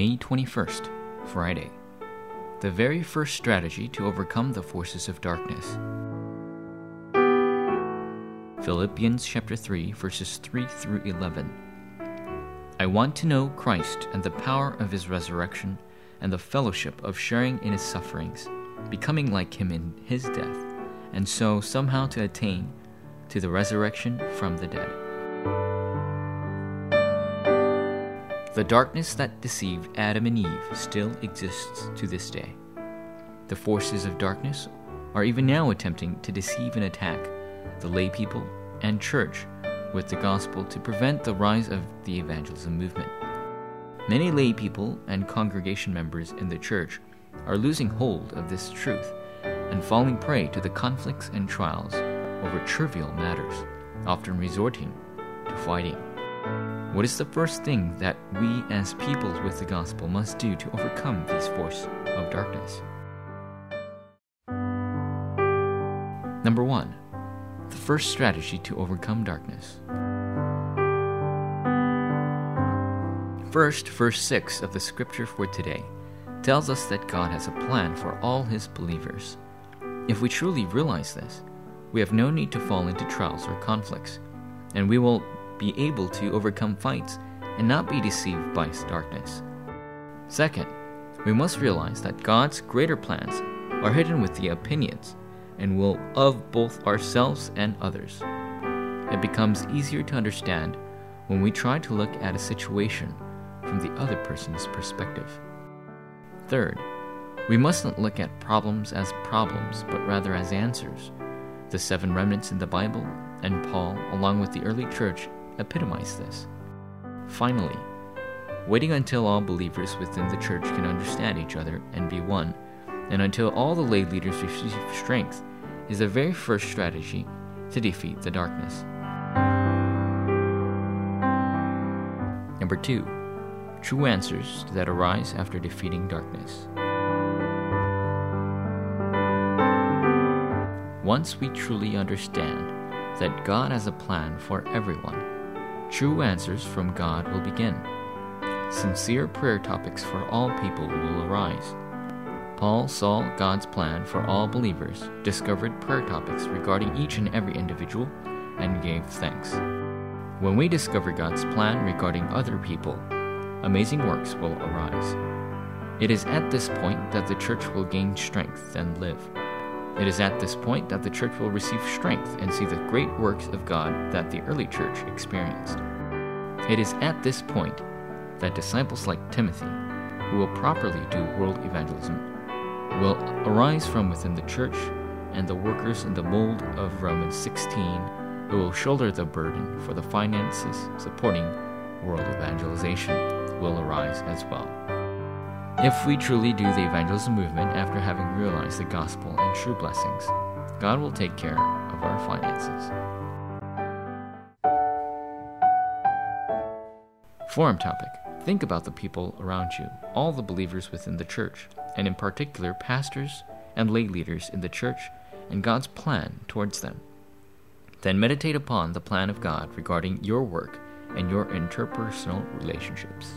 May 21st, Friday. The very first strategy to overcome the forces of darkness. Philippians chapter 3 verses 3 through 11. I want to know Christ and the power of his resurrection and the fellowship of sharing in his sufferings, becoming like him in his death, and so somehow to attain to the resurrection from the dead. The darkness that deceived Adam and Eve still exists to this day. The forces of darkness are even now attempting to deceive and attack the lay people and church with the gospel to prevent the rise of the evangelism movement. Many lay people and congregation members in the church are losing hold of this truth and falling prey to the conflicts and trials over trivial matters, often resorting to fighting. What is the first thing that we as people with the gospel must do to overcome this force of darkness? Number one, the first strategy to overcome darkness. First, verse 6 of the scripture for today tells us that God has a plan for all his believers. If we truly realize this, we have no need to fall into trials or conflicts, and we will be able to overcome fights and not be deceived by darkness. Second, we must realize that God's greater plans are hidden with the opinions and will of both ourselves and others. It becomes easier to understand when we try to look at a situation from the other person's perspective. Third, we mustn't look at problems as problems, but rather as answers. The seven remnants in the Bible and Paul, along with the early church, epitomize this. Finally, waiting until all believers within the church can understand each other and be one, and until all the lay leaders receive strength, is the very first strategy to defeat the darkness. Number two, true answers that arise after defeating darkness. Once we truly understand that God has a plan for everyone, true answers from God will begin. Sincere prayer topics for all people will arise. Paul saw God's plan for all believers, discovered prayer topics regarding each and every individual, and gave thanks. When we discover God's plan regarding other people, amazing works will arise. It is at this point that the church will gain strength and live. It is at this point that the church will receive strength and see the great works of God that the early church experienced. It is at this point that disciples like Timothy, who will properly do world evangelism, will arise from within the church, and the workers in the mold of Romans 16 who will shoulder the burden for the finances supporting world evangelization will arise as well. If we truly do the evangelism movement after having realized the gospel and true blessings, God will take care of our finances. Forum topic Think about the people around you, all the believers within the church, and in particular pastors and lay leaders in the church and God's plan towards them. Then meditate upon the plan of God regarding your work and your interpersonal relationships.